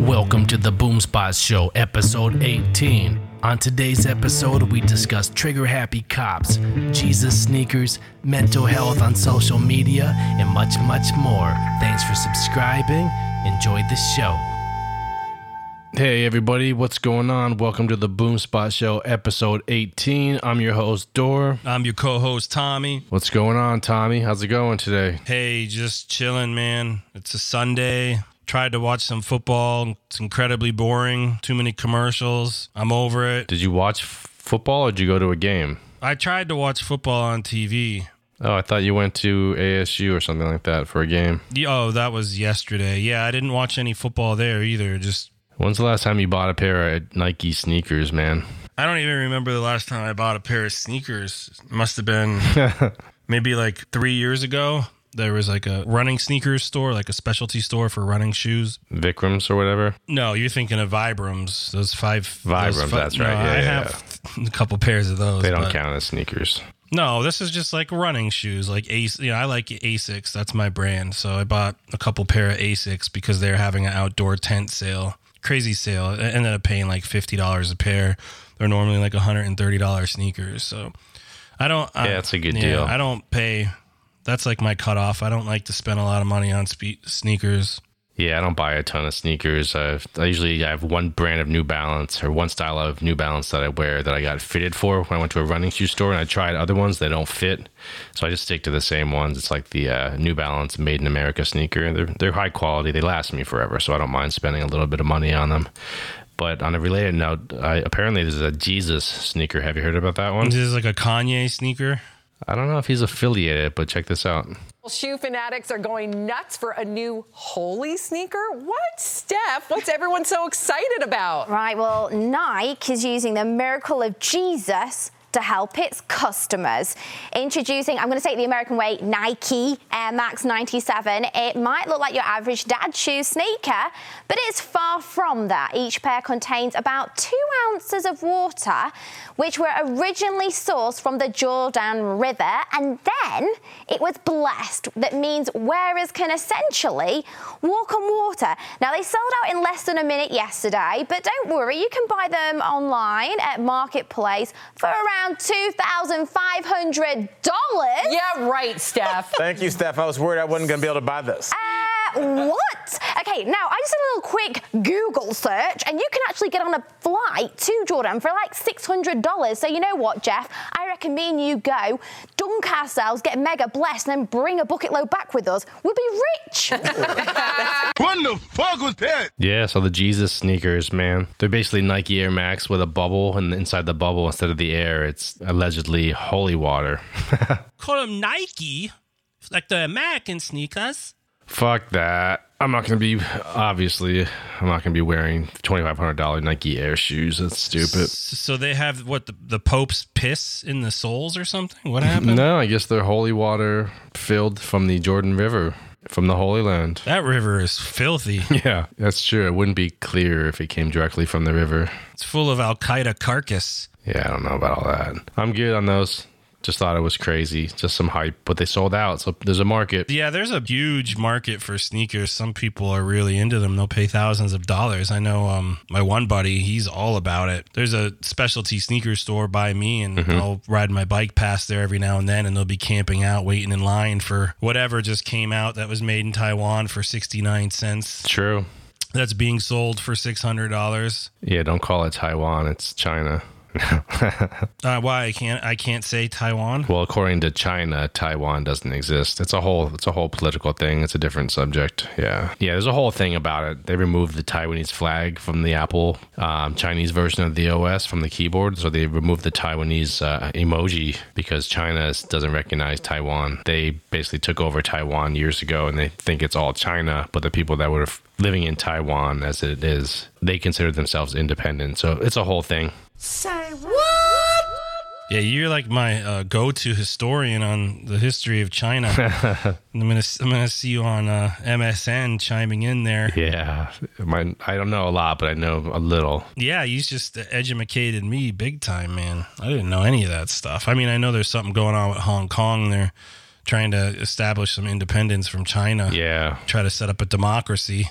Welcome to the Boomspot Show, episode 18. On today's episode, we discuss trigger happy cops, Jesus sneakers, mental health on social media, and much, much more. Thanks for subscribing. Enjoy the show. Hey, everybody, what's going on? Welcome to the Boomspot Show, episode 18. I'm your host, Dor. I'm your co-host Tommy. What's going on, Tommy? How's it going today? Hey, just chilling, man. It's a Sunday. Tried to watch some football. It's incredibly boring. Too many commercials. I'm over it. Did you watch football or did you go to a game? I tried to watch football on TV. Oh, I thought you went to ASU or something like that for a game. Oh, that was yesterday. Yeah, I didn't watch any football there either. Just When's the last time you bought a pair of Nike sneakers, man? I don't even remember the last time I bought a pair of sneakers. It must have been maybe like three years ago. There was like a running sneakers store, like a specialty store for running shoes. Vikrams or whatever? No, you're thinking of Vibrams. Those five Vibrams, those that's right. No, Yeah, I yeah, have a couple pairs of those. They don't count as sneakers. No, this is just like running shoes, like Ace. You know, I like Asics. That's my brand. So I bought a couple pair of Asics because they're having an outdoor tent sale, crazy sale. I ended up paying like fifty dollars a pair. They're normally like hundred and thirty dollars sneakers. So I don't. I, Yeah, it's a good yeah, deal. I don't pay. That's like my cutoff. I don't like to spend a lot of money on spe- sneakers. Yeah, I don't buy a ton of sneakers. I've, I usually I have one brand of New Balance or one style of New Balance that I wear that I got fitted for when I went to a running shoe store and I tried other ones that don't fit. So I just stick to the same ones. It's like the uh, New Balance Made in America sneaker. They're they're high quality. They last me forever, so I don't mind spending a little bit of money on them. But on a related note, I, apparently there's a Jesus sneaker. Have you heard about that one? This is like a Kanye sneaker. I don't know if he's affiliated, but check this out. Shoe fanatics are going nuts for a new holy sneaker. What, Steph? What's everyone so excited about? Right, well, Nike is using the miracle of Jesus to help its customers. Introducing, I'm going to say it the American way, Nike Air Max 97. It might look like your average dad shoe sneaker, but it's far from that. Each pair contains about two ounces of water, which were originally sourced from the Jordan River, and then it was blessed. That means wearers can essentially walk on water. Now, they sold out in less than a minute yesterday, but don't worry, you can buy them online at Marketplace for around $2,500. Yeah, right, Steph. Thank you, Steph. I was worried I wasn't going to be able to buy this. Uh, what? Okay, now I just did a little quick Google search, and you can actually get on a flight to Jordan for like $600. So, you know what, Jeff? I reckon me and you go, dunk ourselves, get mega blessed, and then bring a bucket load back with us. We'll be rich. What the fuck was that? Yeah, so the Jesus sneakers, man. They're basically Nike Air Max with a bubble, and inside the bubble, instead of the air, it's allegedly holy water. Call them Nike, like the American sneakers. Fuck that. I'm not gonna be obviously. I'm not gonna be wearing twenty five hundred dollar Nike Air shoes. That's stupid. So they have what the, the Pope's piss in the soles or something? What happened? No, I guess they're holy water filled from the Jordan River, from the Holy Land. That river is filthy. Yeah, that's true. It wouldn't be clear if it came directly from the river. It's full of Al Qaeda carcass. Yeah, I don't know about all that. I'm good on those. Just thought it was crazy. Just some hype, but they sold out. So there's a market. Yeah, there's a huge market for sneakers. Some people are really into them. They'll pay thousands of dollars. I know um, my one buddy, he's all about it. There's a specialty sneaker store by me, and I'll ride my bike past there every now and then, and they'll be camping out, waiting in line for whatever just came out that was made in Taiwan for 69 cents. True. That's being sold for $600. Yeah, don't call it Taiwan. It's China. Uh, why I can't I can't say Taiwan? Well, according to China, Taiwan doesn't exist. It's a whole it's a whole political thing. It's a different subject. Yeah, yeah. There's a whole thing about it. They removed the Taiwanese flag from the Apple um, Chinese version of the OS from the keyboard, so they removed the Taiwanese uh, emoji because China doesn't recognize Taiwan. They basically took over Taiwan years ago, and they think it's all China. But the people that were living in Taiwan, as it is, they consider themselves independent. So it's a whole thing. Yeah, you're like my uh, go-to historian on the history of China. I'm gonna I'm gonna see you on uh, MSN chiming in there. Yeah, my, I don't know a lot, but I know a little. Yeah, you just educated me big time, man. I didn't know any of that stuff. I mean, I know there's something going on with Hong Kong. They're trying to establish some independence from China. Yeah, Try to set up a democracy.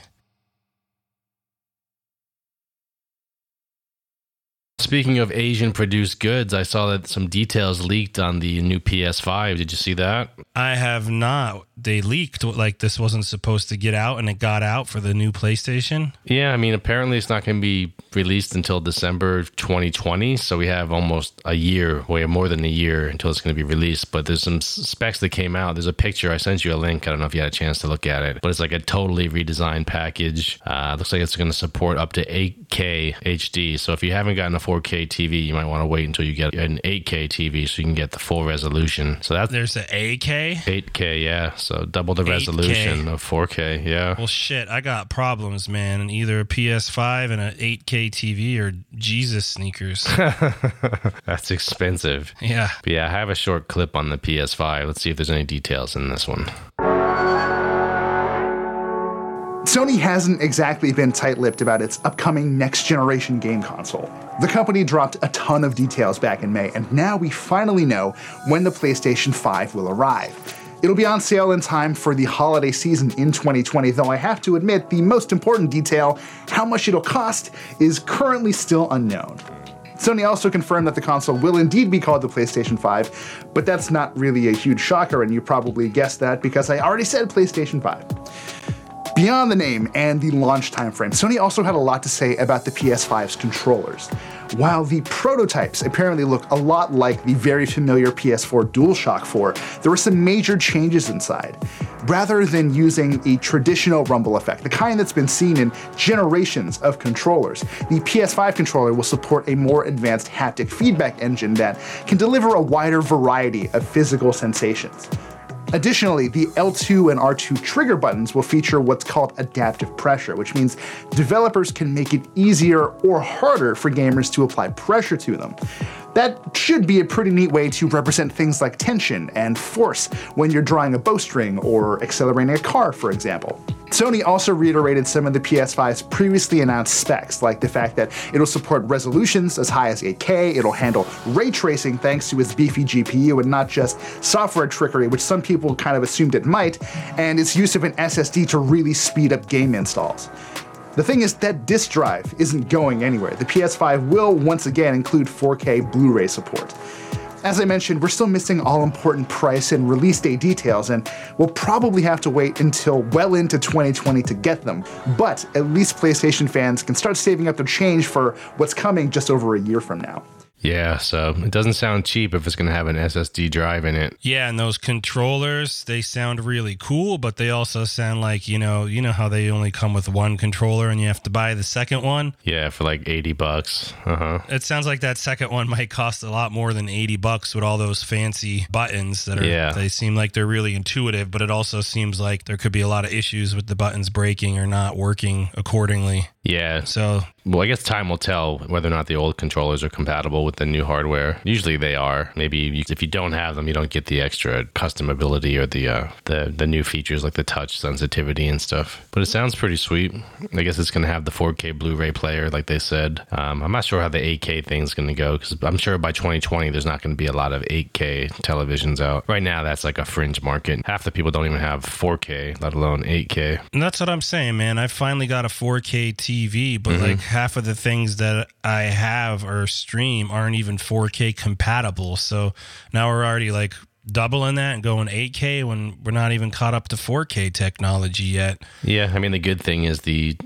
Speaking of Asian produced goods, I saw that some details leaked on the new PS5. Did you see that? I have not. They leaked like this wasn't supposed to get out, and it got out for the new PlayStation. Yeah, I mean, apparently it's not going to be released until December 2020. So we have almost a year, way more than a year until it's going to be released. But there's some specs that came out. There's a picture. I sent you a link. I don't know if you had a chance to look at it, but it's like a totally redesigned package. Uh, looks like it's going to support up to 8K HD. So if you haven't gotten a 4K TV, you might want to wait until you get an 8K TV so you can get the full resolution. So that's There's the AK. 8K, yeah. So double the 8K. resolution of 4K, yeah. Well, shit, I got problems, man. And either a PS5 and an 8K TV or Jesus sneakers. That's expensive. yeah. But yeah, I have a short clip on the PS5. Let's see if there's any details in this one. Sony hasn't exactly been tight lipped about its upcoming next generation game console. The company dropped a ton of details back in May, and now we finally know when the PlayStation 5 will arrive. It'll be on sale in time for the holiday season in 2020, though I have to admit the most important detail, how much it'll cost, is currently still unknown. Sony also confirmed that the console will indeed be called the PlayStation 5, but that's not really a huge shocker, and you probably guessed that because I already said PlayStation 5. Beyond the name and the launch timeframe, Sony also had a lot to say about the PS5's controllers. While the prototypes apparently look a lot like the very familiar PS4 DualShock 4, there were some major changes inside. Rather than using a traditional rumble effect, the kind that's been seen in generations of controllers, the PS5 controller will support a more advanced haptic feedback engine that can deliver a wider variety of physical sensations. Additionally, the L2 and R2 trigger buttons will feature what's called adaptive pressure, which means developers can make it easier or harder for gamers to apply pressure to them. That should be a pretty neat way to represent things like tension and force when you're drawing a bowstring or accelerating a car, for example. Sony also reiterated some of the PS5's previously announced specs, like the fact that it'll support resolutions as high as 8K, it'll handle ray tracing thanks to its beefy GPU and not just software trickery, which some people kind of assumed it might, and its use of an SSD to really speed up game installs. The thing is, that disk drive isn't going anywhere. The PS5 will once again include 4K Blu ray support. As I mentioned, we're still missing all important price and release date details, and we'll probably have to wait until well into 2020 to get them. But at least PlayStation fans can start saving up their change for what's coming just over a year from now. Yeah, so it doesn't sound cheap if it's going to have an SSD drive in it. Yeah, and those controllers, they sound really cool, but they also sound like, you know, you know how they only come with one controller and you have to buy the second one? Yeah, for like 80 bucks. Uh huh. It sounds like that second one might cost a lot more than 80 bucks with all those fancy buttons that are Yeah. they seem like they're really intuitive, but it also seems like there could be a lot of issues with the buttons breaking or not working accordingly. Yeah. So, Well, I guess time will tell whether or not the old controllers are compatible with the new hardware. Usually they are. Maybe you, if you don't have them, you don't get the extra customability or the uh, the the new features like the touch sensitivity and stuff. But it sounds pretty sweet. I guess it's going to have the 4K Blu-ray player, like they said. Um, I'm not sure how the 8K thing's going to go because I'm sure by 2020 there's not going to be a lot of 8K televisions out. Right now, that's like a fringe market. Half the people don't even have 4K, let alone 8K. And that's what I'm saying, man. I finally got a 4K TV, but mm-hmm. like half of the things that I have or stream aren't even 4K compatible. So now we're already like doubling that and going 8K when we're not even caught up to 4K technology yet. Yeah, I mean the good thing is the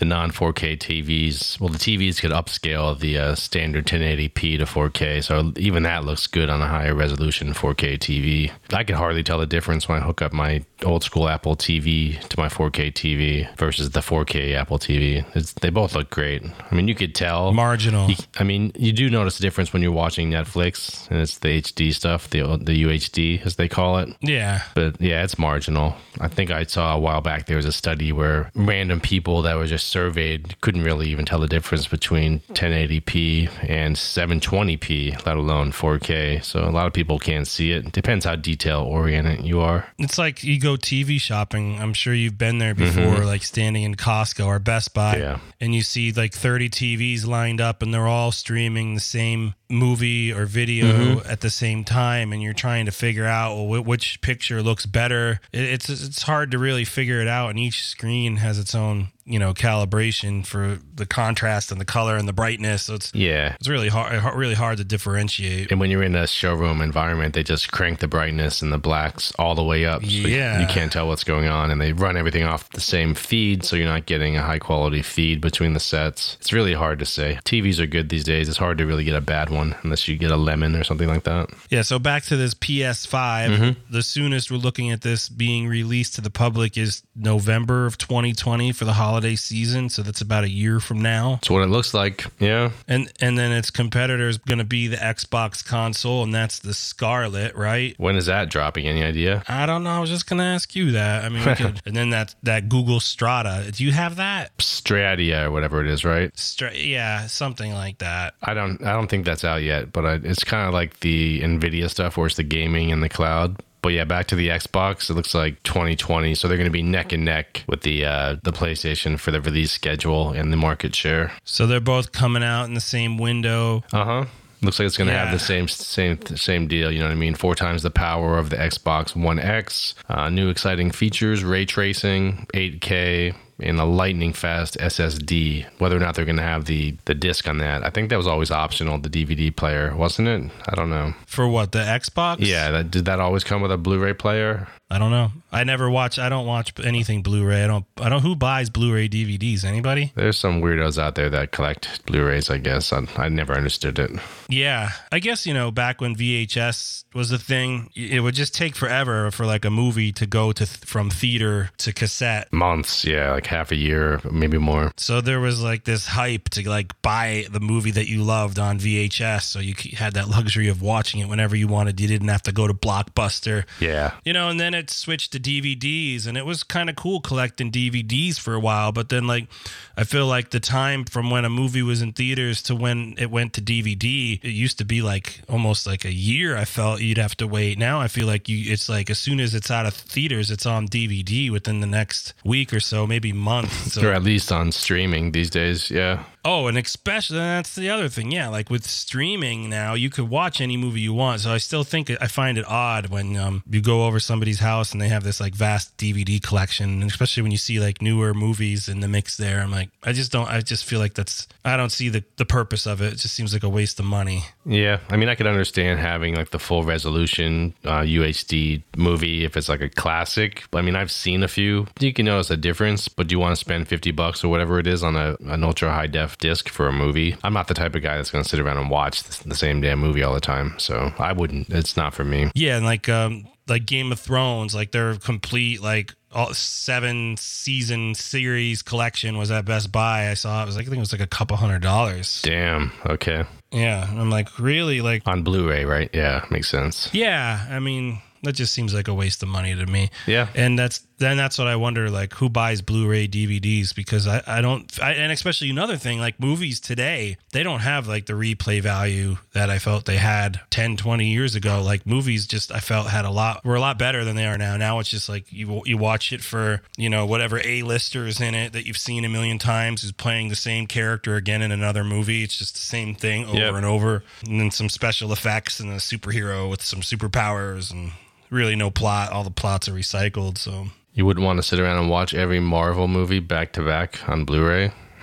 the non 4K TVs. Well, the TVs could upscale the uh, standard 1080p to 4K, so even that looks good on a higher resolution 4K TV. I can hardly tell the difference when I hook up my old school Apple TV to my 4K TV versus the 4K Apple TV. It's, they both look great. I mean, you could tell. Marginal. You- I mean, you do notice a difference when you're watching Netflix and it's the HD stuff, the the UHD as they call it Yeah. but yeah, it's marginal. I think I saw a while back there was a study where random people that were just surveyed couldn't really even tell the difference between 1080p and 720p, let alone 4K. So a lot of people can't see it. Depends how detail oriented you are. It's like you go TV shopping. I'm sure you've been there before, mm-hmm. like standing in Costco or Best Buy, Yeah. and you see like 30 TVs lined up and they're all streaming the same movie or video Mm-hmm. at the same time and you're trying to figure out well, which picture looks better it, it's it's hard to really figure it out and each screen has its own you know calibration for the contrast and the color and the brightness so it's Yeah. it's really hard really hard to differentiate And when you're in a showroom environment, they just crank the brightness and the blacks all the way up. So you- Yeah. You can't tell what's going on. And they run everything off the same feed. So you're not getting a high quality feed between the sets. It's really hard to say. TVs are good these days. It's hard to really get a bad one unless you get a lemon or something like that. Yeah, so back to this PS5. Mm-hmm. The soonest we're looking at this being released to the public is November of 2020 for the holiday season. So that's about a year from now. It's what it looks like. Yeah. And and then its competitor is going to be the Xbox console, and that's the Scarlett, right? When is that dropping? Any idea? I don't know. I was just going to ask you that. I mean, we could, and then that that Google Strata. Do you have that? Stradia or whatever it is, right? Stra- yeah, something like that. I don't. I don't think that's out yet, but I, it's kind of like the Nvidia stuff, where it's the gaming and the cloud. But yeah, back to the Xbox. It looks like 2020, so they're going to be neck and neck with the uh, the PlayStation for the release schedule and the market share. So they're both coming out in the same window. Uh huh. Looks like it's going to have the same same same deal. You know what I mean? Four times the power of the Xbox One X. Uh, new exciting features: ray tracing, 8K, and a lightning fast SSD. Whether or not they're going to have the the disc on that, I think that was always optional. The DVD player, wasn't it? I don't know. For what the Xbox? Yeah, that, did that always come with a Blu-ray player? I don't know. I never watch. I don't watch anything Blu-ray. I don't. I don't. Who buys Blu-ray DVDs? Anybody? There's some weirdos out there that collect Blu-rays. I guess I, I never understood it. Yeah, I guess you know back when VHS was a thing, it would just take forever for like a movie to go to th- from theater to cassette. Months, yeah, like half a year, maybe more. So there was like this hype to like buy the movie that you loved on VHS, so you had that luxury of watching it whenever you wanted. You didn't have to go to Blockbuster. Yeah, You know, and then it switched to DVDs, and it was kind of cool collecting DVDs for a while. But then, like, I feel like the time from when a movie was in theaters to when it went to DVD, it used to be like almost like a year. I felt you'd have to wait. Now I feel like you, it's like as soon as it's out of theaters, it's on DVD within the next week or so, maybe month. So or at least on streaming these days. Yeah, Oh, and especially that's the other thing. Yeah, like with streaming now, you could watch any movie you want. So I still think I find it odd when um, you go over somebody's house and they have this like vast DVD collection, and especially when you see like newer movies in the mix there. I'm like, I just don't. I just feel like that's. I don't see the the purpose of it. It just seems like a waste of money. yeah. I mean, I could understand having like the full resolution uh, UHD movie if it's like a classic. I mean, I've seen a few. You can notice a difference, but do you want to spend fifty bucks or whatever it is on a an ultra high def disc for a movie? I'm not the type of guy that's going to sit around and watch the, the same damn movie all the time. So I wouldn't. It's not for me. Yeah, and like um like Game of Thrones, like their complete like all seven season series collection was at Best Buy. I saw it was like I think it was like a couple hundred dollars. Damn. Okay. Yeah, I'm like really like On Blu-ray, right? Yeah, makes sense. yeah. I mean that just seems like a waste of money to me. Yeah. and that's then that's what I wonder like who buys Blu-ray DVDs because I I don't I, and especially another thing like movies today they don't have like the replay value that I felt they had 10 20 years ago. Like movies just I felt had a lot were a lot better than they are now. Now it's just like you you watch it for you know whatever A-lister is in it that you've seen a million times is playing the same character again in another movie. It's just the same thing over Yep. and over. And then some special effects and a superhero with some superpowers and really no plot. All the plots are recycled so You wouldn't want to sit around and watch every Marvel movie back to back on Blu-ray.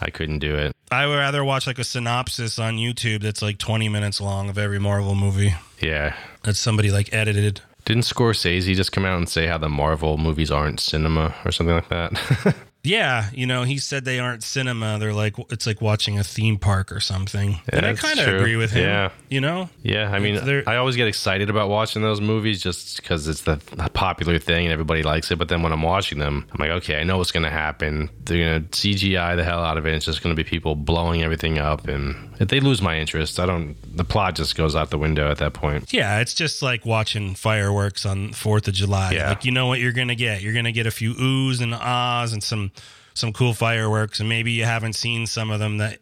I couldn't do it. I would rather watch like a synopsis on YouTube that's like 20 minutes long of every Marvel movie Yeah. that somebody like edited. Didn't Scorsese just come out and say how the Marvel movies aren't cinema or something like that? Yeah, you know, he said they aren't cinema. They're like it's like watching a theme park or something. and I kind of agree with him. Yeah. You know? yeah, I mean, They're- I always get excited about watching those movies just because it's the popular thing and everybody likes it. But then when I'm watching them, I'm like, okay, I know what's going to happen. They're going to CGI the hell out of it. It's just going to be people blowing everything up, and if they lose my interest. I don't. The plot just goes out the window at that point. Yeah, it's just like watching fireworks on 4th of July. Yeah. Like you know what you're going to get. You're going to get a few oohs and ahs and some some cool fireworks and maybe you haven't seen some of them that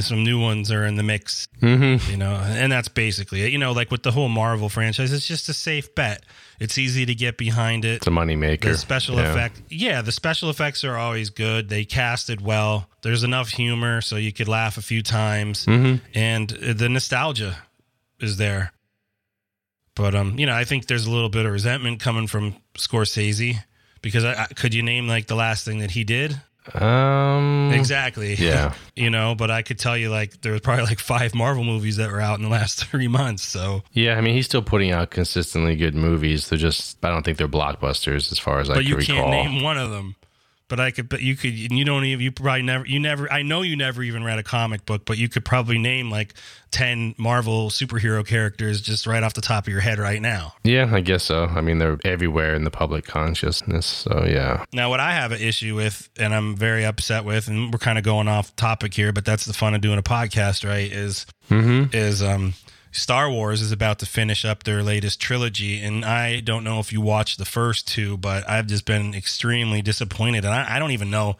some new ones are in the mix. Mm-hmm. You know, and that's basically it. You know, like with the whole Marvel franchise, it's just a safe bet. It's easy to get behind it. It's a moneymaker. The special Yeah. effect, yeah, the special effects are always good. They casted well. There's enough humor so you could laugh a few times, Mm-hmm. and the nostalgia is there. But um, you know, I think there's a little bit of resentment coming from Scorsese because I, I, could you name like the last thing that he did? Um, Exactly. Yeah. you know, but I could tell you like there was probably like five Marvel movies that were out in the last three months. So, Yeah, I mean, he's still putting out consistently good movies. They're just, I don't think they're blockbusters as far as I but can you recall. can't name one of them. But I could, but you could, and you don't even, you probably never, you never, I know you never even read a comic book, but you could probably name like 10 Marvel superhero characters just right off the top of your head right now. Yeah, I guess so. I mean, they're everywhere in the public consciousness. So, yeah. Now, what I have an issue with, and I'm very upset with, and we're kind of going off topic here, but that's the fun of doing a podcast, right? Is is um Star Wars is about to finish up their latest trilogy, and I don't know if you watched the first two, but I've just been extremely disappointed, and I, I don't even know.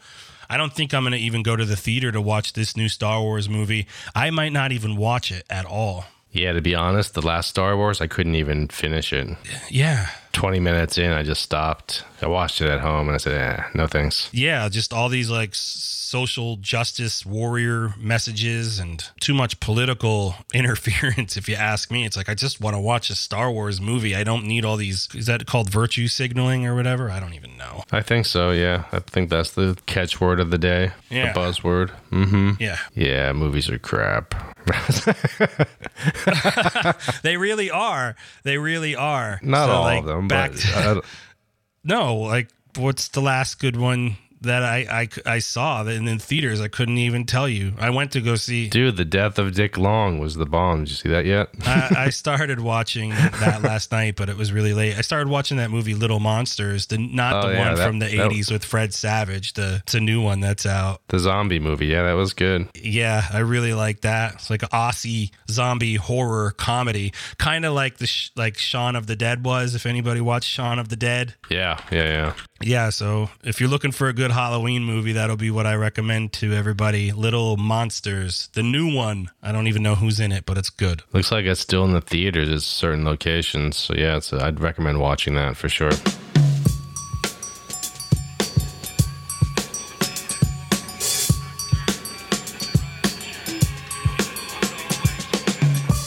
I don't think I'm going to even go to the theater to watch this new Star Wars movie. I might not even watch it at all. Yeah, to be honest, the last Star Wars, I couldn't even finish it. Yeah. 20 minutes in, I just stopped. I watched it at home and I said, eh, no thanks. yeah, just all these like social justice warrior messages and too much political interference. If you ask me, it's like I just want to watch a Star Wars movie. I don't need all these. Is that called virtue signaling or whatever? I don't even know. I think so, yeah. I think that's the catchword of the day, Yeah. the buzzword. Mm-hmm. Yeah, Yeah, movies are crap. they really are. They really are. Not So, all like, of them, Back but to- no, like what's the last good one that I I, I saw in, in theaters? I couldn't even tell you. I went to go see. dude, the death of Dick Long was the bomb. Did you see that yet? I, I started watching that last night, but it was really late. I started watching that movie Little Monsters, the not Oh, the yeah, one that- from the that- '80s with Fred Savage. The it's a new one that's out. the zombie movie. Yeah, that was good. Yeah, I really like that. It's like an Aussie zombie horror comedy, kind of like the sh- like Shaun of the Dead was. If anybody watched Shaun of the Dead, Yeah, yeah, yeah. Yeah. So if you're looking for a good Halloween movie, that'll be what I recommend to everybody. Little Monsters, the new one. I don't even know who's in it, but it's good. Looks like it's still in the theaters at certain locations. So yeah, it's I'd recommend watching that for sure.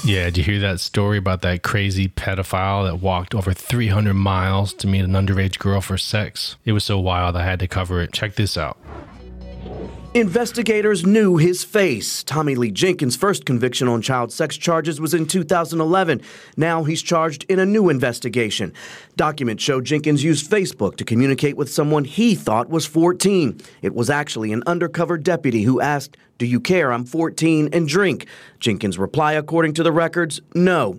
Yeah, did you hear that story about that crazy pedophile that walked over 300 miles to meet an underage girl for sex? It was so wild I had to cover it. Check this out. Investigators knew his face. Tommy Lee Jenkins' first conviction on child sex charges was in 2011. Now he's charged in a new investigation. Documents show Jenkins used Facebook to communicate with someone he thought was 14. It was actually an undercover deputy who asked, Do you care I'm 14 and drink? Jenkins' reply, according to the records, no.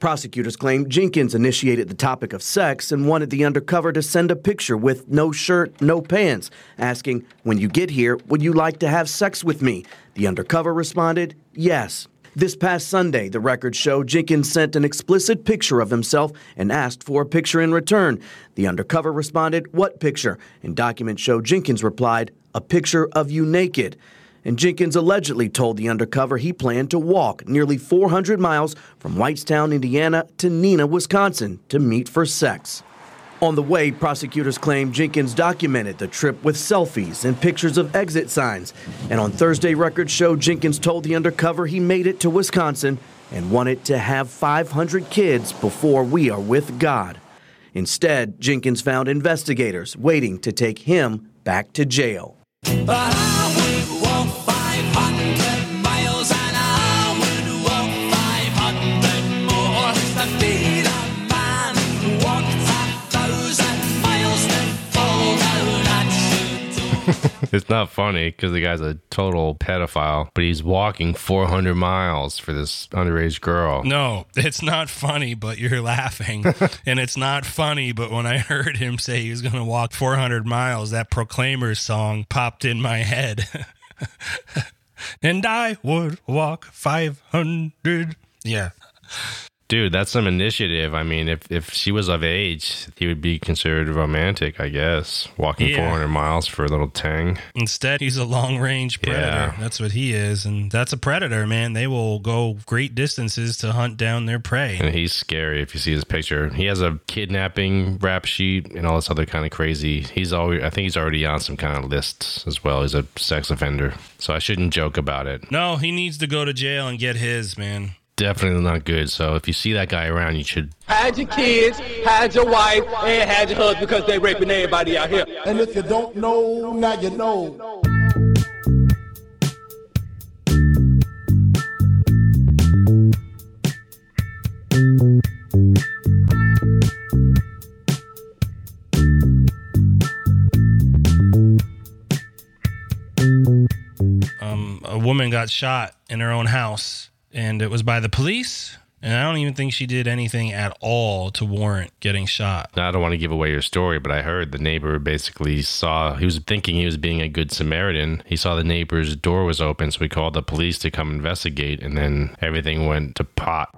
Prosecutors claim Jenkins initiated the topic of sex and wanted the undercover to send a picture with no shirt, no pants, asking, When you get here, would you like to have sex with me? The undercover responded, Yes. This past Sunday, the records show Jenkins sent an explicit picture of himself and asked for a picture in return. The undercover responded, What picture? And documents show Jenkins replied, A picture of you naked and Jenkins allegedly told the undercover he planned to walk nearly 400 miles from Whitestown, Indiana to Neenah, Wisconsin to meet for sex. On the way, prosecutors claim Jenkins documented the trip with selfies and pictures of exit signs. And on Thursday, records show Jenkins told the undercover he made it to Wisconsin and wanted to have 500 kids before we are with God. Instead, Jenkins found investigators waiting to take him back to jail. It's not funny because the guy's a total pedophile, but he's walking 400 miles for this underage girl. No, it's not funny, but you're laughing. and it's not funny, but when I heard him say he was going to walk 400 miles, that Proclaimers song popped in my head. and I would walk 500. Yeah. Dude, that's some initiative. I mean, if, if she was of age, he would be considered romantic, I guess. Walking Yeah. 400 miles for a little tang. Instead, he's a long range predator. Yeah. That's what he is. And that's a predator, man. They will go great distances to hunt down their prey. And he's scary if you see his picture. He has a kidnapping rap sheet and all this other kind of crazy. He's always, I think he's already on some kind of lists as well. He's a sex offender. So I shouldn't joke about it. No, he needs to go to jail and get his, man. Definitely not good. So if you see that guy around, you should Hide your kids, hide your wife, and hide your husband because they raping everybody out here. And if you don't know, now you know. Um, a woman got shot in her own house, and it was by the police. And I don't even think she did anything at all to warrant getting shot. Now, I don't want to give away your story, but I heard the neighbor basically saw, he was thinking he was being a good Samaritan. He saw the neighbor's door was open, so he called the police to come investigate, and then everything went to pot.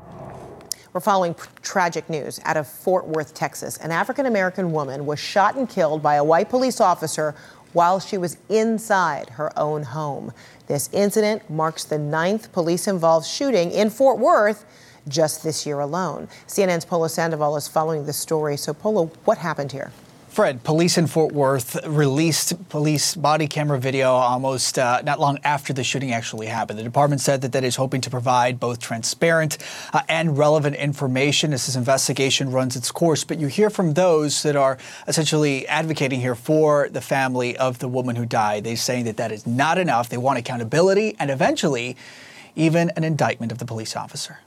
We're following tragic news out of Fort Worth, Texas. An African American woman was shot and killed by a white police officer while she was inside her own home. This incident marks the ninth police involved shooting in Fort Worth just this year alone. CNN's Polo Sandoval is following the story. So, Polo, what happened here? Fred, police in Fort Worth released police body camera video almost uh, not long after the shooting actually happened. The department said that that is hoping to provide both transparent uh, and relevant information as this investigation runs its course. But you hear from those that are essentially advocating here for the family of the woman who died. They're saying that that is not enough. They want accountability and eventually even an indictment of the police officer.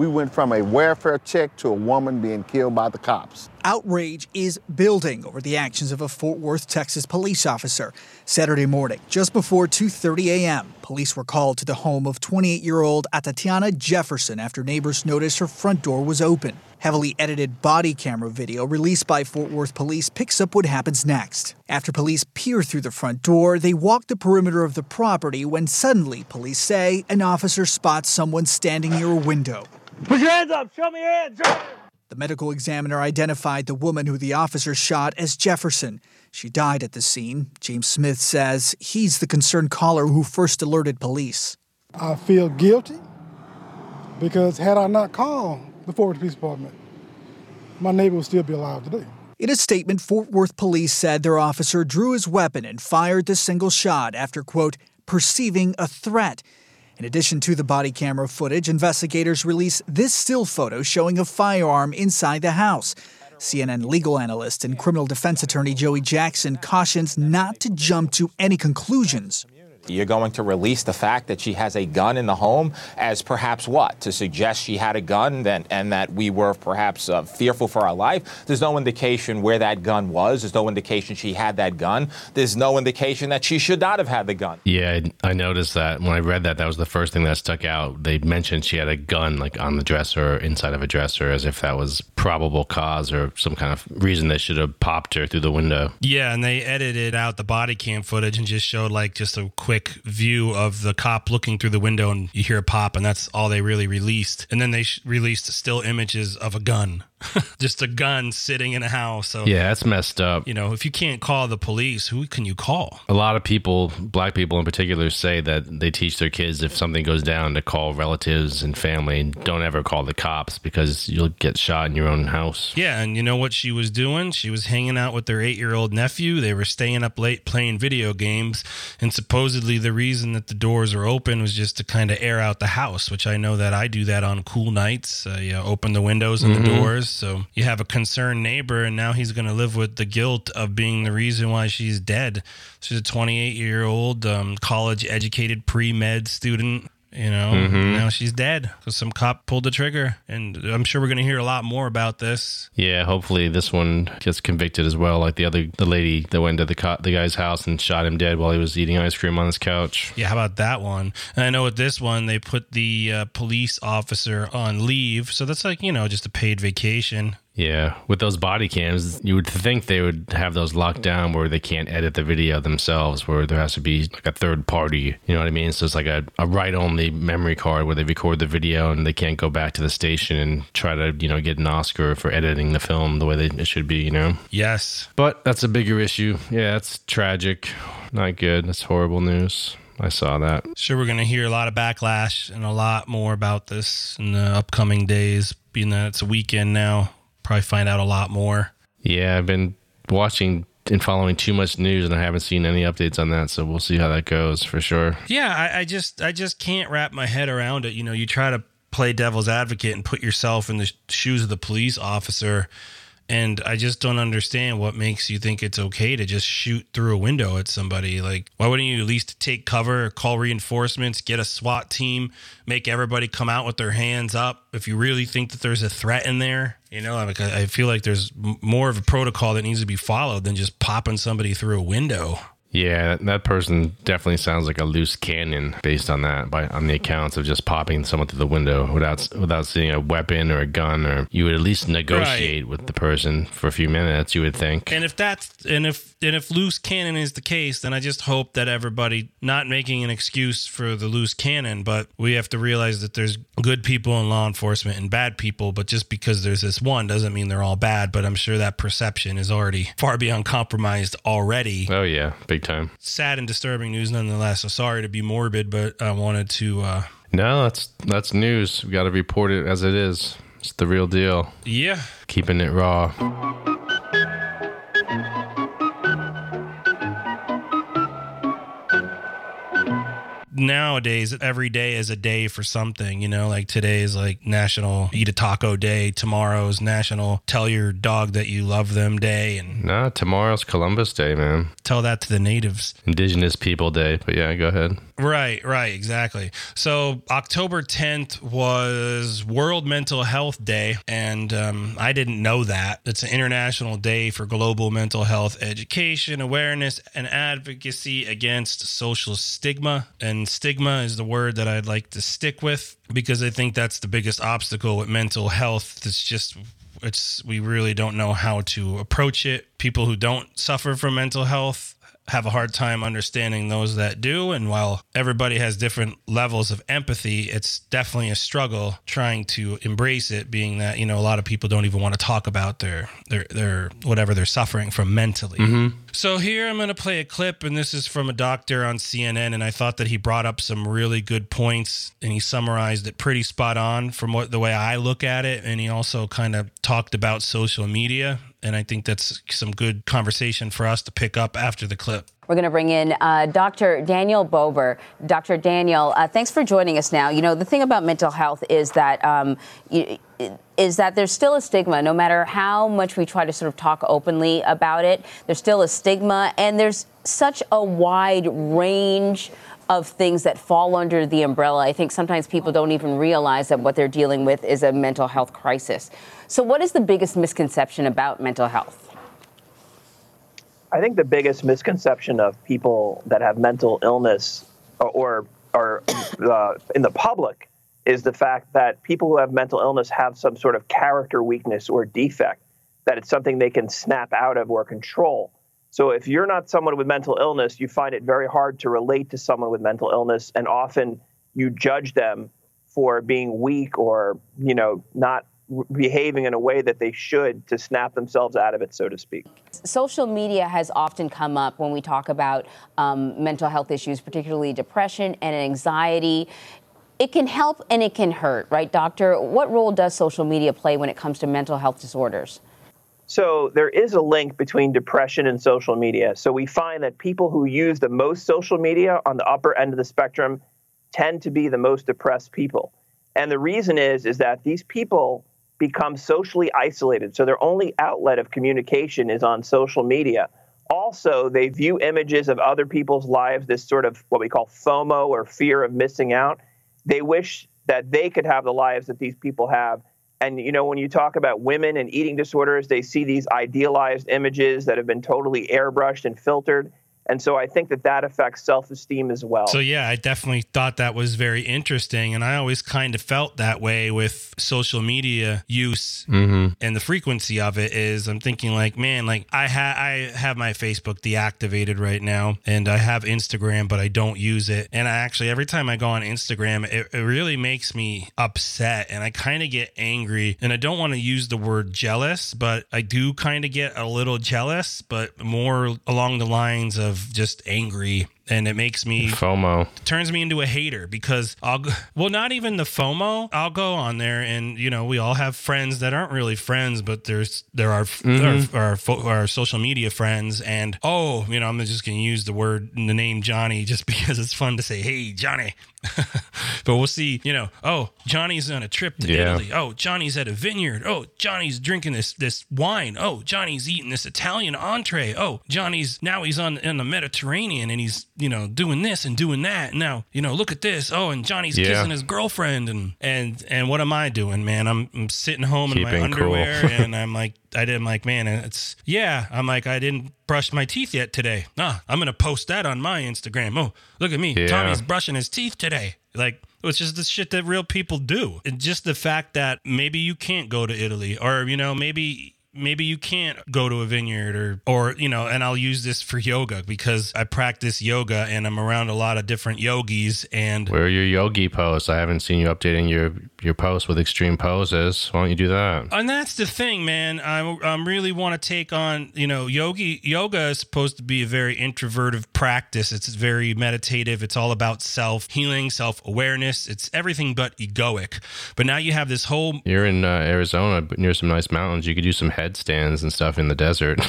We went from a welfare check to a woman being killed by the cops. Outrage is building over the actions of a Fort Worth, Texas police officer. Saturday morning, just before 2:30 a.m., police were called to the home of 28-year-old Atatiana Jefferson after neighbors noticed her front door was open. Heavily edited body camera video released by Fort Worth police picks up what happens next. After police peer through the front door, they walk the perimeter of the property when suddenly, police say, an officer spots someone standing near a window. Put your hands up. Show me your hands. The medical examiner identified the woman who the officer shot as Jefferson. She died at the scene. James Smith says he's the concerned caller who first alerted police. I feel guilty because had I not called the Fort Worth Police Department, my neighbor would still be alive today. In a statement, Fort Worth police said their officer drew his weapon and fired the single shot after, quote, perceiving a threat. In addition to the body camera footage, investigators released this still photo showing a firearm inside the house. CNN legal analyst and criminal defense attorney Joey Jackson cautions not to jump to any conclusions. You're going to release the fact that she has a gun in the home as perhaps what? To suggest she had a gun then, and that we were perhaps uh, fearful for our life? There's no indication where that gun was. There's no indication she had that gun. There's no indication that she should not have had the gun. Yeah, I I noticed that when I read that. That was the first thing that stuck out. They mentioned she had a gun like on the dresser inside of a dresser, as if that was probable cause or some kind of reason they should have popped her through the window. Yeah, and they edited out the body cam footage and just showed like just a quick view of the cop looking through the window and you hear a pop and that's all they really released. And then they sh- released still images of a gun. just a gun sitting in a house. So Yeah, that's messed up. You know, if you can't call the police, who can you call? A lot of people, black people in particular, say that they teach their kids if something goes down to call relatives and family and don't ever call the cops because you'll get shot in your own house. Yeah, and you know what she was doing? She was hanging out with their eight year old nephew. They were staying up late playing video games. And supposedly, the reason that the doors are open was just to kind of air out the house, which I know that I do that on cool nights. Uh, you open the windows and Mhm. the doors. So you have a concerned neighbor, and now he's going to live with the guilt of being the reason why she's dead. She's a 28 year old, um, college educated pre med student. You know, Mhm. now she's dead because some cop pulled the trigger. And I'm sure we're going to hear a lot more about this. Yeah, hopefully this one gets convicted as well, like the other the lady that went to the co- the guy's house and shot him dead while he was eating ice cream on his couch. Yeah, how about that one? And I know with this one, they put the uh, police officer on leave. So that's like, you know, just a paid vacation. Yeah, with those body cams, you would think they would have those locked down where they can't edit the video themselves, where there has to be like a third party. You know what I mean? So it's like a, a write only memory card where they record the video and they can't go back to the station and try to, you know, get an Oscar for editing the film the way they, it should be, you know? Yes. But that's a bigger issue. Yeah, that's tragic. Not good. That's horrible news. I saw that. Sure, we're going to hear a lot of backlash and a lot more about this in the upcoming days, being that it's a weekend now. Probably find out a lot more. Yeah, I've been watching and following too much news, and I haven't seen any updates on that. So we'll see how that goes for sure. Yeah, I, I just I just can't wrap my head around it. You know, you try to play devil's advocate and put yourself in the shoes of the police officer and I just don't understand what makes you think it's okay to just shoot through a window at somebody. Like, why wouldn't you at least take cover, call reinforcements, get a SWAT team, make everybody come out with their hands up if you really think that there's a threat in there? You know, like I feel like there's more of a protocol that needs to be followed than just popping somebody through a window. Yeah, that person definitely sounds like a loose cannon based on that, by on the accounts of just popping someone through the window without without seeing a weapon or a gun, or you would at least negotiate right. with the person for a few minutes. You would think. And if that's and if and if loose cannon is the case, then I just hope that everybody not making an excuse for the loose cannon, but we have to realize that there's good people in law enforcement and bad people. But just because there's this one doesn't mean they're all bad. But I'm sure that perception is already far beyond compromised already. Oh yeah, big time. Sad and disturbing news nonetheless. So sorry to be morbid, but I wanted to. uh No, that's that's news. We got to report it as it is. It's the real deal. Yeah. Keeping it raw. Nowadays every day is a day for something you know? Like today is like national eat a taco day. Tomorrow's national tell your dog that you love them day. And nah tomorrow's columbus day man. tell that to the natives. Indigenous people day. But yeah go ahead right right exactly so october 10th was world mental health day and um, i didn't know that it's an international day for global mental health education awareness and advocacy against social stigma and stigma is the word that I'd like to stick with because I think that's the biggest obstacle with mental health. It's just it's we really don't know how to approach it. People who don't suffer from mental health have a hard time understanding those that do. And while everybody has different levels of empathy, it's definitely a struggle trying to embrace it, being that, you know, a lot of people don't even want to talk about their their their whatever they're suffering from mentally. Mm-hmm. So here I'm going to play a clip, and this is from a doctor on CNN, and I thought that he brought up some really good points, and he summarized it pretty spot on from what the way I look at it, and he also kind of talked about social media, and I think that's some good conversation for us to pick up after the clip. We're going to bring in uh, Dr. Daniel Bober. Dr. Daniel, uh, thanks for joining us now. You know, the thing about mental health is that um, you, is that there's still a stigma, no matter how much we try to sort of talk openly about it. There's still a stigma, and there's such a wide range of things that fall under the umbrella. I think sometimes people don't even realize that what they're dealing with is a mental health crisis. So, what is the biggest misconception about mental health? I think the biggest misconception of people that have mental illness or are uh, in the public is the fact that people who have mental illness have some sort of character weakness or defect, that it's something they can snap out of or control. So if you're not someone with mental illness, you find it very hard to relate to someone with mental illness, and often you judge them for being weak or you know not behaving in a way that they should to snap themselves out of it, so to speak. Social media has often come up when we talk about um, mental health issues, particularly depression and anxiety. It can help and it can hurt, right, doctor? What role does social media play when it comes to mental health disorders? So, there is a link between depression and social media. So, we find that people who use the most social media on the upper end of the spectrum tend to be the most depressed people. And the reason is is that these people become socially isolated. So their only outlet of communication is on social media. Also, they view images of other people's lives, this sort of what we call FOMO or fear of missing out. They wish that they could have the lives that these people have. And, you know, when you talk about women and eating disorders, they see these idealized images that have been totally airbrushed and filtered. And so I think that that affects self esteem as well. So, yeah, I definitely thought that was very interesting. And I always kind of felt that way with social media use Mhm. and the frequency of it is I'm thinking like, man, like I ha- I have my Facebook deactivated right now and I have Instagram, but I don't use it. And I actually, every time I go on Instagram, it, it really makes me upset and I kind of get angry. And I don't want to use the word jealous, but I do kind of get a little jealous, but more along the lines of just angry. And it makes me FOMO. turns me into a hater because I'll well not even the FOMO I'll go on there and you know we all have friends that aren't really friends but there's there are Mhm. there are, are, are social media friends and oh you know I'm just gonna use the word the name Johnny just because it's fun to say hey Johnny but we'll see you know oh Johnny's on a trip to Yeah. Italy oh Johnny's at a vineyard oh Johnny's drinking this this wine oh Johnny's eating this Italian entree oh Johnny's now he's on in the Mediterranean and he's you know doing this and doing that. Now you know look at this. Oh and Johnny's Yeah. kissing his girlfriend and and and what am I doing man? I'm, I'm sitting home in my Keeping cool. underwear and I'm like I did I'm like man it's yeah I'm like I didn't brush my teeth yet today. Ah I'm gonna post that on my Instagram. Oh look at me. Yeah. Tommy's brushing his teeth today. Like it's just the shit that real people do. And just the fact that maybe you can't go to Italy or you know maybe maybe you can't go to a vineyard or or you know and I'll use this for yoga because I practice yoga and I'm around a lot of different yogis and Where are your yogi posts? I haven't seen you updating your your posts with extreme poses. Why don't you do that? And that's the thing, man. I um, really want to take on, you know, yogi. Yoga is supposed to be a very introverted practice. It's very meditative. It's all about self healing, self awareness. It's everything but egoic. But now you have this whole You're in uh, Arizona, near some nice mountains. You could do some headstands and stuff in the desert.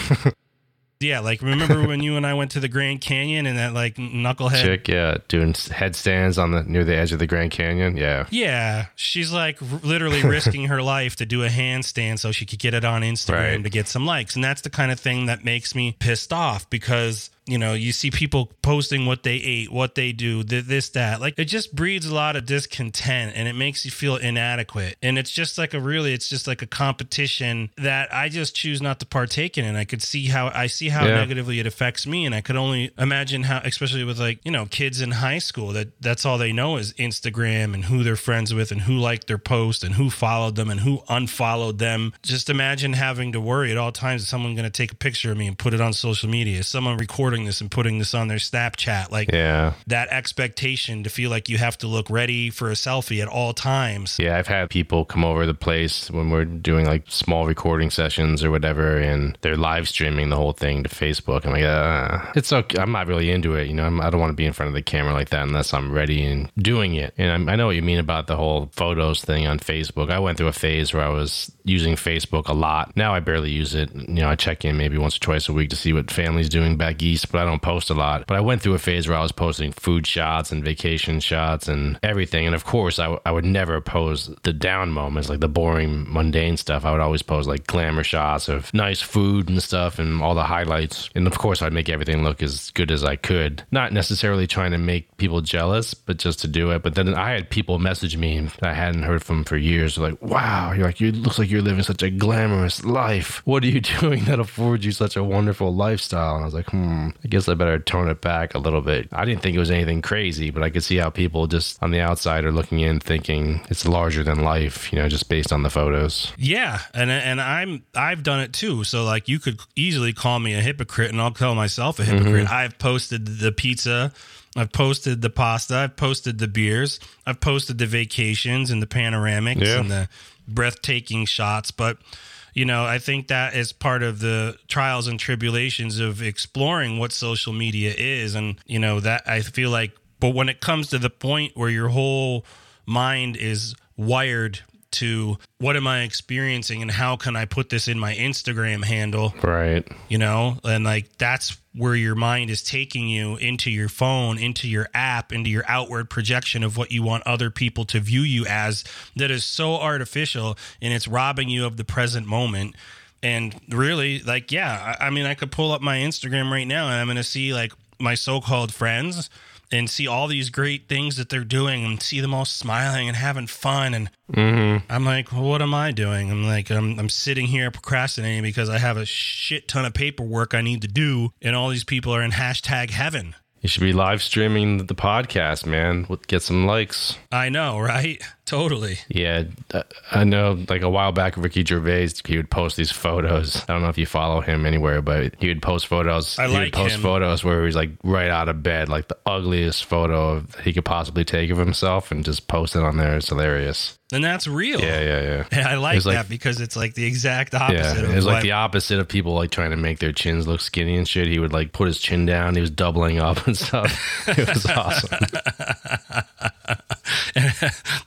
yeah. Like remember when you and I went to the Grand Canyon and that like knucklehead Chick, yeah, doing headstands on the near the edge of the Grand Canyon. Yeah, Yeah, she's like r- literally risking her life to do a handstand so she could get it on Instagram Right. to get some likes. And that's the kind of thing that makes me pissed off because, you know, you see people posting what they ate, what they do, th- this, that. Like it just breeds a lot of discontent and it makes you feel inadequate. And it's just like a really, it's just like a competition that I just choose not to partake in. And I could see how, I see how Yeah. negatively it affects me. And I could only imagine how, especially with like, you know, kids in high school, that that's all they know is Instagram and who they're friends with and who liked their post and who followed them and who unfollowed them. Just imagine having to worry at all times is someone going to take a picture of me and put it on social media? Is someone recording this and putting this on their Snapchat? Like yeah, that expectation to feel like you have to look ready for a selfie at all times. yeah. I've had people come over the place when we're doing like small recording sessions or whatever, and they're live streaming the whole thing to Facebook. I'm like, uh, it's okay. I'm not really into it. You know, I'm, I don't want to be in front of the camera like that unless I'm ready and doing it. And I'm, I know what you mean about the whole photos thing on Facebook. I went through a phase where I was using Facebook a lot. Now I barely use it. You know, I check in maybe once or twice a week to see what family's doing back east, but I don't post a lot. But I went through a phase where I was posting food shots and vacation shots and everything. And of course, I, w- I would never post the down moments, like the boring, mundane stuff. I would always post like glamour shots of nice food and stuff and all the highlights. And of course, I'd make everything look as good as I could. Not necessarily trying to make people jealous, but just to do it. But then I had people message me that I hadn't heard from for years. They're like, wow, you're like, you looks like you're living such a glamorous life. What are you doing that affords you such a wonderful lifestyle? And I was like, hmm, I guess I better tone it back a little bit. I didn't think it was anything crazy, but I could see how people just on the outside are looking in thinking it's larger than life, you know, just based on the photos. Yeah, and and I'm I've done it too. So like you could easily call me a hypocrite, and I'll call myself a hypocrite. Mhm. I've posted the pizza, I've posted the pasta, I've posted the beers, I've posted the vacations and the panoramics Yeah. and the breathtaking shots, but. You know, I think that is part of the trials and tribulations of exploring what social media is. And, you know, that I feel like, but when it comes to the point where your whole mind is wired to what am I experiencing and how can I put this in my Instagram handle? Right. You know, and like that's where your mind is taking you into your phone, into your app, into your outward projection of what you want other people to view you as that is so artificial and it's robbing you of the present moment. And really, like, yeah, I, I mean, I could pull up my Instagram right now and I'm going to see like my so called friends and see all these great things that they're doing and see them all smiling and having fun and Mm-hmm. I'm like, well, what am I doing? I'm like, I'm, I'm sitting here procrastinating because I have a shit ton of paperwork I need to do, and all these people are in hashtag heaven. You should be live streaming the podcast, man. Would Get some likes. I know, right? Totally. Yeah, uh, I know. Like a while back, Ricky Gervais, he would post these photos. I don't know if you follow him anywhere, but he would post photos. I he like would post him. photos where he's like right out of bed, like the ugliest photo he could possibly take of himself, and just post it on there. It's hilarious. And that's real. Yeah, yeah, yeah. And I like like- that because it's like the exact opposite Yeah, of it was like the opposite of people like trying to make their chins look skinny and shit. He would like put his chin down. He was doubling up and stuff. It was awesome.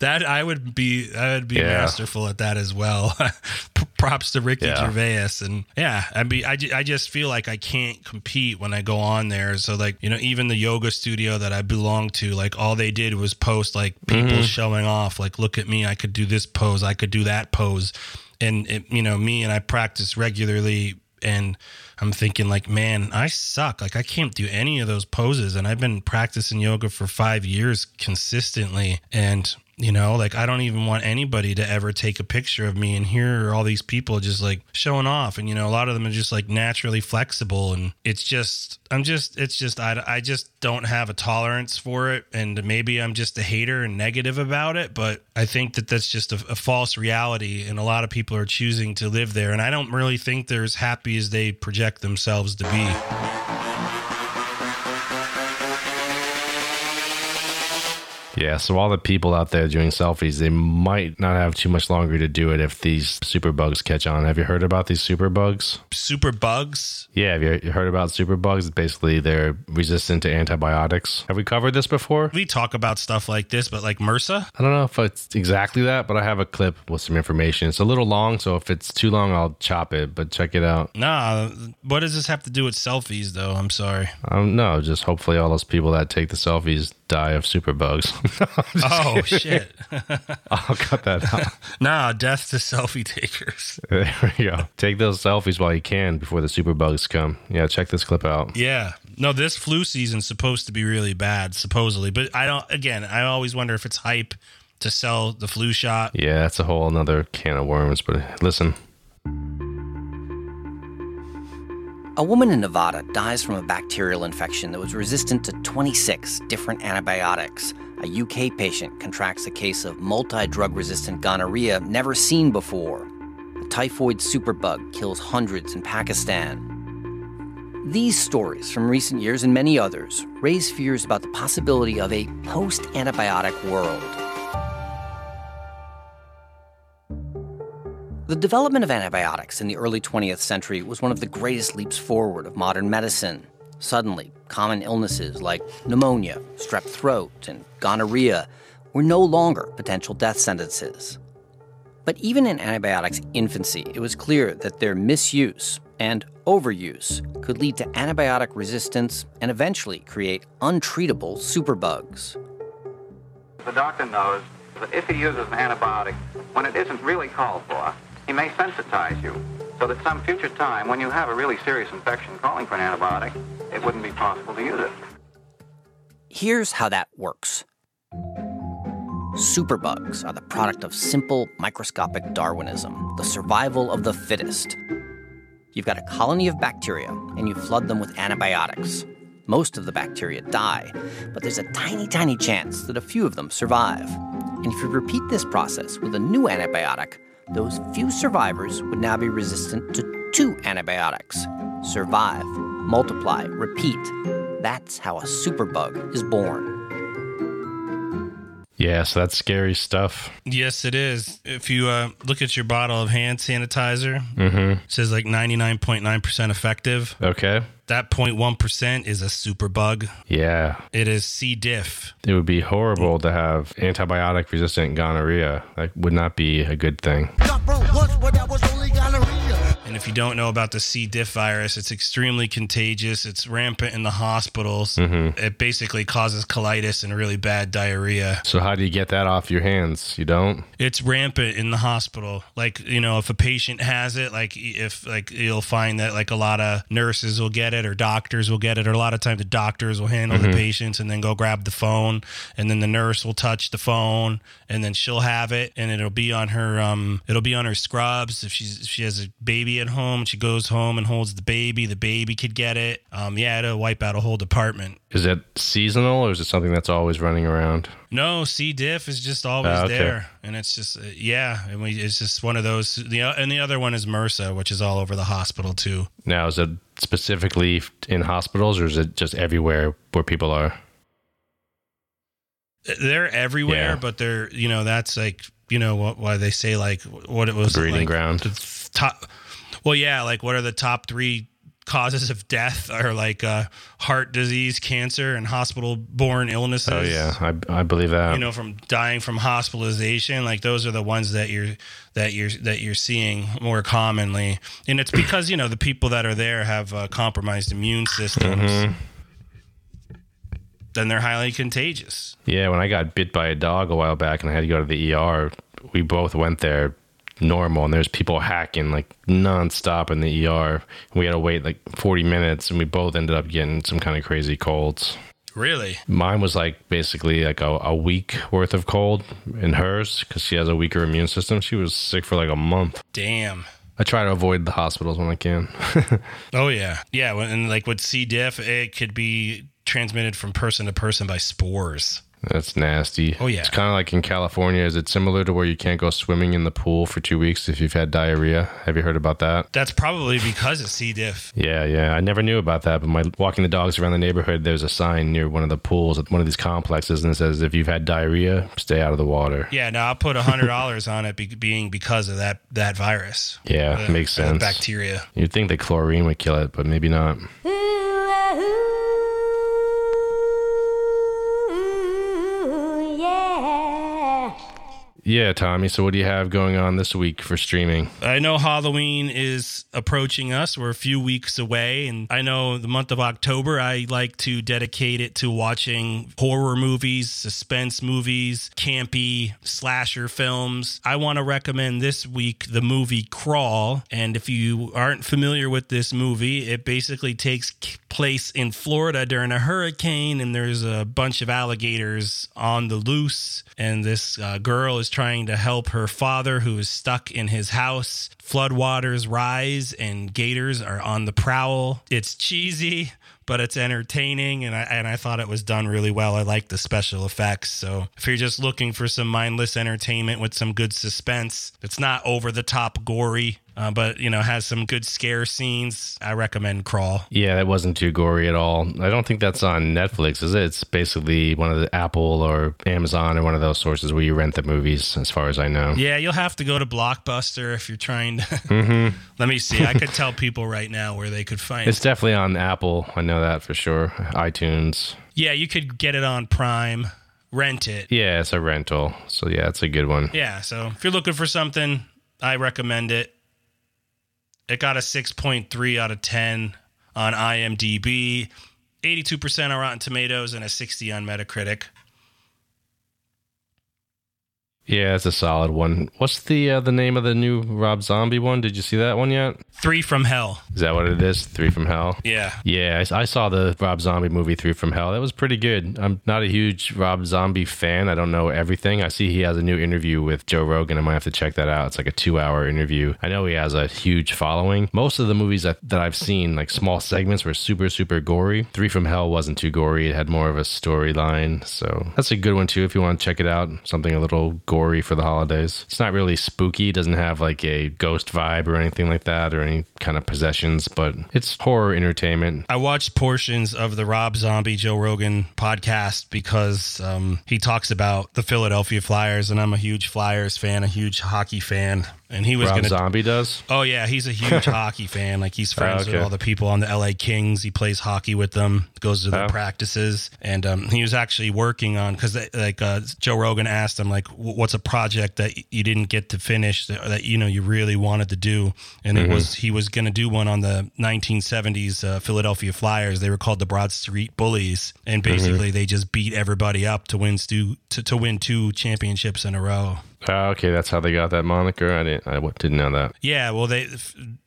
that I would be I would be Yeah. masterful at that as well. Props to Ricky Yeah. Gervais and yeah, I mean I, I just feel like I can't compete when I go on there. So like you know even the yoga studio that I belong to, like all they did was post like people Mhm. showing off, like look at me, I could do this pose, I could do that pose, and it, you know me and I practice regularly and I'm thinking like, man, I suck. Like I can't do any of those poses and I've been practicing yoga for 5 years consistently and you know, like I don't even want anybody to ever take a picture of me and here are all these people just like showing off. And you know, a lot of them are just like naturally flexible. And it's just I'm just it's just I I just don't have a tolerance for it. And maybe I'm just a hater and negative about it, but I think that that's just a, a false reality. And a lot of people are choosing to live there. And I don't really think they're as happy as they project themselves to be. Yeah, so all the people out there doing selfies, they might not have too much longer to do it if these super bugs catch on. Have you heard about these super bugs? Super bugs? Yeah, have you heard about super bugs? Basically, they're resistant to antibiotics. Have we covered this before? We talk about stuff like this, but like MRSA? I don't know if it's exactly that, but I have a clip with some information. It's a little long, so if it's too long, I'll chop it, but check it out. Nah, what does this have to do with selfies though? I'm sorry. I don't know, just hopefully all those people that take the selfies die of super bugs. Oh shit. I'll cut that out. nah, death to selfie takers. There we go. Take those selfies while you can before the super bugs come. Yeah, check this clip out. Yeah. No, this flu season's supposed to be really bad, supposedly. But I don't again, I always wonder if it's hype to sell the flu shot. Yeah, that's a whole another can of worms, but listen. A woman in Nevada dies from a bacterial infection that was resistant to 26 different antibiotics. A UK patient contracts a case of multi drug resistant gonorrhea never seen before. A typhoid superbug kills hundreds in Pakistan. These stories from recent years and many others raise fears about the possibility of a post antibiotic world. The development of antibiotics in the early 20th century was one of the greatest leaps forward of modern medicine. Suddenly, common illnesses like pneumonia, strep throat, and gonorrhea were no longer potential death sentences. But even in antibiotics' infancy, it was clear that their misuse and overuse could lead to antibiotic resistance and eventually create untreatable superbugs. The doctor knows that if he uses an antibiotic when it isn't really called for, he may sensitize you so that some future time when you have a really serious infection calling for an antibiotic, it wouldn't be possible to use it. Here's how that works superbugs are the product of simple microscopic Darwinism, the survival of the fittest. You've got a colony of bacteria and you flood them with antibiotics. Most of the bacteria die, but there's a tiny, tiny chance that a few of them survive. And if you repeat this process with a new antibiotic, those few survivors would now be resistant to two antibiotics. Survive, multiply, repeat. That's how a superbug is born. Yeah, so that's scary stuff. Yes, it is. If you uh, look at your bottle of hand sanitizer, Mhm. it says like 99.9% effective. Okay. That 0.1% is a super bug. Yeah. It is C. diff. It would be horrible to have antibiotic resistant gonorrhea. That would not be a good thing. And if you don't know about the C. diff virus, it's extremely contagious. It's rampant in the hospitals. Mhm. It basically causes colitis and really bad diarrhea. So how do you get that off your hands? You don't? It's rampant in the hospital. Like, you know, if a patient has it, like if like you'll find that like a lot of nurses will get it or doctors will get it or a lot of times the doctors will handle Mhm. the patients and then go grab the phone and then the nurse will touch the phone and then she'll have it and it'll be on her um it'll be on her scrubs if she's if she has a baby at home she goes home and holds the baby the baby could get it um yeah it'll wipe out a whole department Is that seasonal or is it something that's always running around? no, C diff is just always Ah, okay. there, and it's just uh, yeah, and we it's just one of those. The and the other one is MRSA, which is all over the hospital too. Now, is it specifically in hospitals or is it just everywhere where people are? They're everywhere, Yeah. but they're you know that's like you know what why they say like what it was breeding like, ground. Top, well, yeah, like what are the top three causes of death are like uh, heart disease, cancer, and hospital-borne illnesses. Oh, yeah. I, I believe that. you know from dying from hospitalization like those are the ones that you're that you're that you're seeing more commonly and it's because you know the people that are there have uh, compromised immune systems Mhm. then they're highly contagious Yeah, when I got bit by a dog a while back and I had to go to the ER, we both went there normal and there's people hacking like nonstop in the ER. We had to wait like 40 minutes and we both ended up getting some kind of crazy colds. really Mine was like basically like a, a week worth of cold in hers because she has a weaker immune system. She was sick for like a month. damn I try to avoid the hospitals when I can. oh yeah yeah and like with c diff it could be transmitted from person to person by spores That's nasty. Oh, yeah. It's kind of like in California. Is it similar to where you can't go swimming in the pool for two weeks if you've had diarrhea? Have you heard about that? that's probably because of c diff Yeah, yeah. I never knew about that, but my walking the dogs around the neighborhood, there's a sign near one of the pools at one of these complexes, and it says, "If you've had diarrhea, stay out of the water." yeah now i'll put a hundred dollars on it be, being because of that that virus Yeah, Uh, makes uh, sense. bacteria You'd think that chlorine would kill it, but maybe not. Yeah, Tommy. So, what do you have going on this week for streaming? I know Halloween is approaching us. We're a few weeks away. And I know the month of October, I like to dedicate it to watching horror movies, suspense movies, campy slasher films. I want to recommend this week the movie Crawl. And if you aren't familiar with this movie, it basically takes place in Florida during a hurricane, and there's a bunch of alligators on the loose. And this uh, girl is trying to help her father, who is stuck in his house. Floodwaters rise, and gators are on the prowl. It's cheesy. But it's entertaining, and I and I thought it was done really well. I like the special effects. So if you're just looking for some mindless entertainment with some good suspense, it's not over the top gory, uh, but you know has some good scare scenes. I recommend Crawl. Yeah, that wasn't too gory at all. I don't think that's on Netflix, is it? It's basically one of the Apple or Amazon or one of those sources where you rent the movies, as far as I know. Yeah, you'll have to go to Blockbuster if you're trying to. hmm Let me see. I could tell people right now where they could find it. It's it. definitely on Apple. I know that for sure. iTunes. Yeah, you could get it on Prime, rent it. Yeah, it's a rental. So yeah, it's a good one. Yeah, so if you're looking for something, I recommend it. It got a 6.3 out of 10 on IMDb, 82% on Rotten Tomatoes, and a 60 on Metacritic. Yeah, it's a solid one. What's the uh, the name of the new Rob Zombie one? Did you see that one yet? Three from Hell. Is that what it is? Three from Hell. Yeah. Yeah, I, I saw the Rob Zombie movie Three from Hell. That was pretty good. I'm not a huge Rob Zombie fan. I don't know everything. I see he has a new interview with Joe Rogan. I might have to check that out. It's like a two hour interview. I know he has a huge following. Most of the movies that, that I've seen, like small segments, were super, super gory. Three from Hell wasn't too gory. It had more of a storyline. So that's a good one too if you want to check it out. Something a little gory for the holidays. It's not really spooky. Doesn't have like a ghost vibe or anything like that or any kind of possessions, but it's horror entertainment. I watched portions of the Rob Zombie Joe Rogan podcast because um, he talks about the Philadelphia Flyers, and I'm a huge Flyers fan, a huge hockey fan. And he was Rob going to. Zombie does? Oh yeah, he's a huge hockey fan. Like he's friends Oh, okay. with all the people on the LA Kings. He plays hockey with them, goes to their Oh. practices, and um, he was actually working on because like uh, Joe Rogan asked him like, what's a project that you didn't get to finish that, that you know you really wanted to do, and Mhm. it was he was going to do one on the 1970s uh, Philadelphia Flyers. They were called the Broad Street Bullies, and Mm-hmm. basically they just beat everybody up to win stu- to, to win two championships in a row. Oh, okay, that's how they got that moniker. I didn't. I didn't know that. Yeah, well, they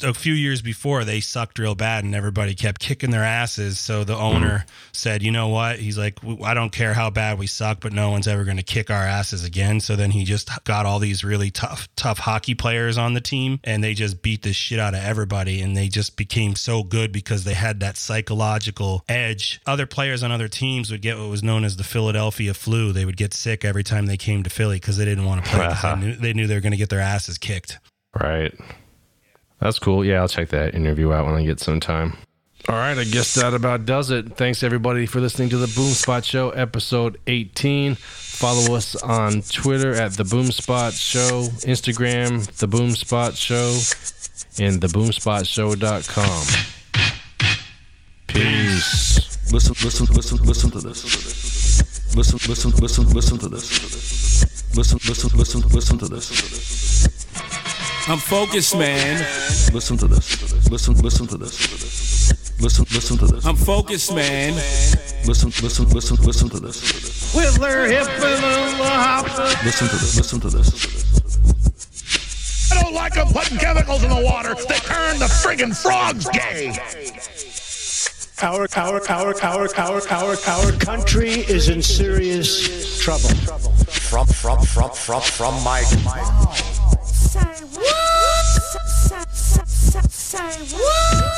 a few years before they sucked real bad, and everybody kept kicking their asses. So the mm-hmm. owner said, "You know what?" He's like, "I don't care how bad we suck, but no one's ever going to kick our asses again." So then he just got all these really tough, tough hockey players on the team, and they just beat the shit out of everybody, and they just became so good because they had that psychological edge. Other players on other teams would get what was known as the Philadelphia flu. They would get sick every time they came to Philly because they didn't want to play. 'Cause they uh-huh. knew they knew they were going to get their asses kicked. Right. That's cool. Yeah, I'll check that interview out when I get some time. All right, I guess that about does it. Thanks everybody for listening to the Boomspot Show, episode 18. Follow us on Twitter at the Boomspot Show, Instagram, the Boomspot Show, and theboomspotshow.com. Peace. Listen, listen, listen, listen to this. Listen, listen, listen, listen to this. Listen, listen, listen, listen to this. I'm focused, man. Listen to this. Listen, listen to this. Listen, listen to this. I'm focused, man. Listen, listen, listen, listen to this. Whistler, hip, and hopper. Listen to this. Listen to this. I don't like them putting chemicals in the water. They turn the friggin' frogs gay. Our, our, our, our, our, our, our country is in serious trouble. From, from, from, from, from my. Say what? Say what?